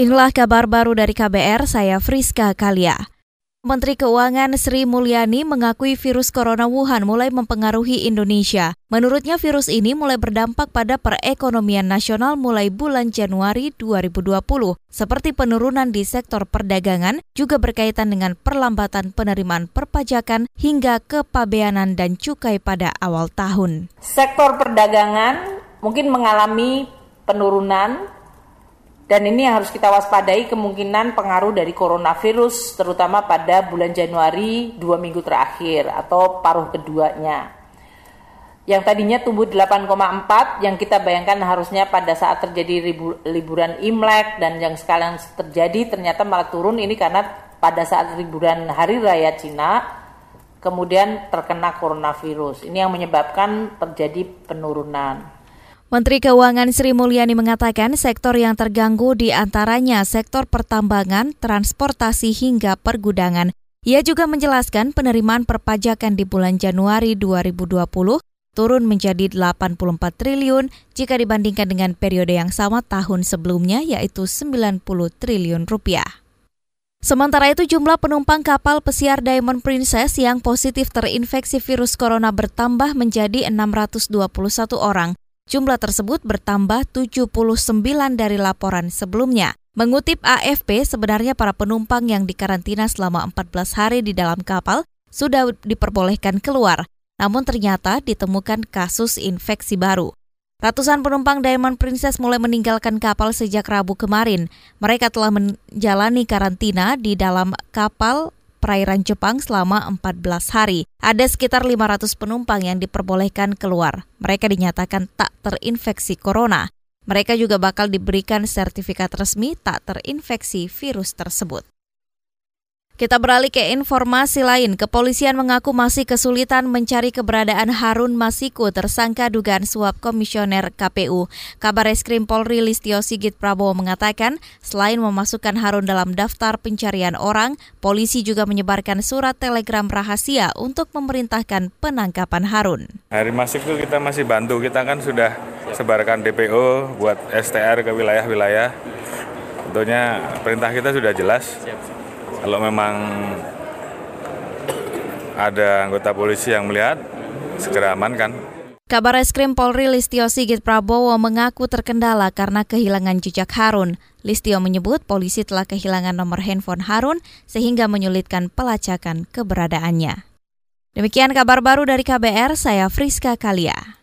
Inilah kabar baru dari KBR, saya Friska Kalia. Menteri Keuangan Sri Mulyani mengakui virus corona Wuhan mulai mempengaruhi Indonesia. Menurutnya virus ini mulai berdampak pada perekonomian nasional mulai bulan Januari 2020, seperti penurunan di sektor perdagangan, juga berkaitan dengan perlambatan penerimaan perpajakan hingga kepabeanan dan cukai pada awal tahun. Sektor perdagangan mungkin mengalami penurunan dan ini yang harus kita waspadai kemungkinan pengaruh dari coronavirus terutama pada bulan Januari dua minggu terakhir atau paruh keduanya. Yang tadinya tumbuh 8,4 yang kita bayangkan harusnya pada saat terjadi liburan Imlek dan yang sekarang terjadi ternyata malah turun ini karena pada saat liburan Hari Raya Cina kemudian terkena coronavirus. Ini yang menyebabkan terjadi penurunan. Menteri Keuangan Sri Mulyani mengatakan sektor yang terganggu di antaranya sektor pertambangan, transportasi hingga pergudangan. Ia juga menjelaskan penerimaan perpajakan di bulan Januari 2020 turun menjadi 84 triliun jika dibandingkan dengan periode yang sama tahun sebelumnya yaitu 90 triliun rupiah. Sementara itu jumlah penumpang kapal pesiar Diamond Princess yang positif terinfeksi virus corona bertambah menjadi 621 orang. Jumlah tersebut bertambah 79 dari laporan sebelumnya. Mengutip AFP, sebenarnya para penumpang yang dikarantina selama 14 hari di dalam kapal sudah diperbolehkan keluar, namun ternyata ditemukan kasus infeksi baru. Ratusan penumpang Diamond Princess mulai meninggalkan kapal sejak Rabu kemarin. Mereka telah menjalani karantina di dalam kapal perairan Jepang selama 14 hari. Ada sekitar 500 penumpang yang diperbolehkan keluar. Mereka dinyatakan tak terinfeksi corona. Mereka juga bakal diberikan sertifikat resmi tak terinfeksi virus tersebut. Kita beralih ke informasi lain. Kepolisian mengaku masih kesulitan mencari keberadaan Harun Masiku, tersangka dugaan suap komisioner KPU. Kabar Eskrim Polri Listio Sigit Prabowo mengatakan, selain memasukkan Harun dalam daftar pencarian orang, polisi juga menyebarkan surat telegram rahasia untuk memerintahkan penangkapan Harun. Hari Masiku kita masih bantu, kita kan sudah sebarkan DPO buat STR ke wilayah-wilayah. Tentunya perintah kita sudah jelas kalau memang ada anggota polisi yang melihat, segera amankan. Kabar Eskrim Polri Listio Sigit Prabowo mengaku terkendala karena kehilangan jejak Harun. Listio menyebut polisi telah kehilangan nomor handphone Harun sehingga menyulitkan pelacakan keberadaannya. Demikian kabar baru dari KBR, saya Friska Kalia.